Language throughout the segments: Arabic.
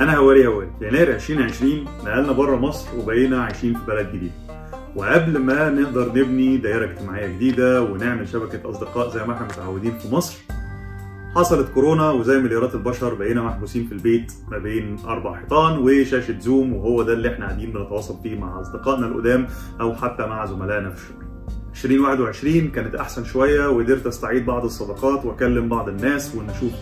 أنا هواري هواري يناير 2020 نقلنا بره مصر وبقينا عايشين في بلد جديد. وقبل ما نقدر نبني دائره اجتماعية جديدة ونعمل شبكة أصدقاء زي ما إحنا متعودين في مصر حصلت كورونا وزي مليارات البشر بقينا محبوسين في البيت ما بين أربع حيطان وشاشة زوم وهو ده اللي إحنا قاعدين بنتواصل فيه مع أصدقائنا القدام أو حتى مع زملائنا في الشغل. 2021 كانت أحسن شوية وقدرت أستعيد بعض الصداقات وأكلم بعض الناس ونشوف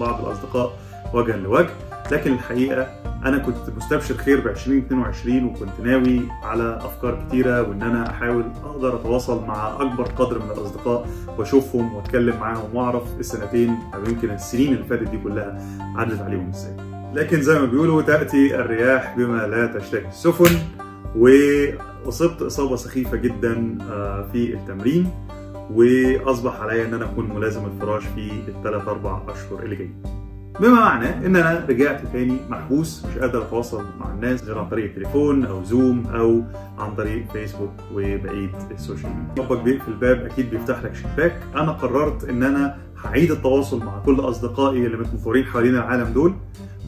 بعض الأصدقاء وجها لوجه. لكن الحقيقة أنا كنت مستبشر خير ب 2022 وكنت ناوي على أفكار كتيرة وإن أنا أحاول أقدر أتواصل مع أكبر قدر من الأصدقاء وأشوفهم وأتكلم معاهم وأعرف السنتين أو يمكن السنين اللي فاتت دي كلها عدت عليهم إزاي. لكن زي ما بيقولوا تأتي الرياح بما لا تشتهي السفن وأصبت إصابة سخيفة جدا في التمرين وأصبح عليا إن أنا أكون ملازم الفراش في الثلاث أربع أشهر اللي جايين. بما معناه ان أنا رجعت تاني محبوس مش قادر أتواصل مع الناس غير عن طريق التليفون أو Zoom أو عن طريق فيسبوك وبقية ال social media. ربك بيقفل الباب أكيد بيفتح لك شباك، أنا قررت ان أنا هعيد التواصل مع كل أصدقائي اللي متنطورين حوالين العالم دول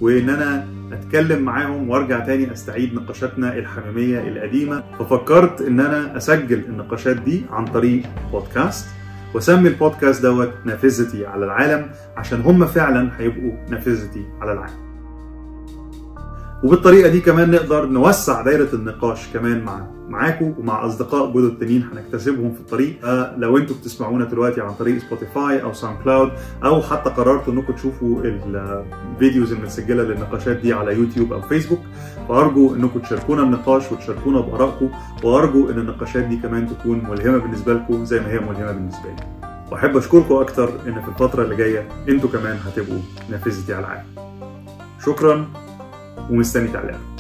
وإن أنا أتكلم معاهم وأرجع تاني أستعيد نقاشاتنا الحميمية القديمة. ففكرت ان أنا أسجل النقاشات دي عن طريق بودكاست واسم البودكاست دوت نافذتي على العالم عشان هم فعلا هيبقوا نافذتي على العالم. وبالطريقة دي كمان نقدر نوسع دايرة النقاش كمان مع معاكم ومع أصدقاء جدد تانيين هنكتسبهم في الطريق. لو أنتوا بتسمعونا دلوقتي عن طريق Spotify أو SoundCloud أو حتى قررتوا إنكم تشوفوا ال videos المسجله للنقاشات دي على يوتيوب أو فيسبوك فأرجو إنكم تشاركونا النقاش وتشاركونا بآرائكم وأرجو إن النقاشات دي كمان تكون ملهمة بالنسبة لكم زي ما هي ملهمة بالنسبة لي. وأحب أشكركم أكتر إن في الفترة اللي جاية أنتوا كمان هتبقوا نافذتي على العالم. شكرا. un stemmi italiano.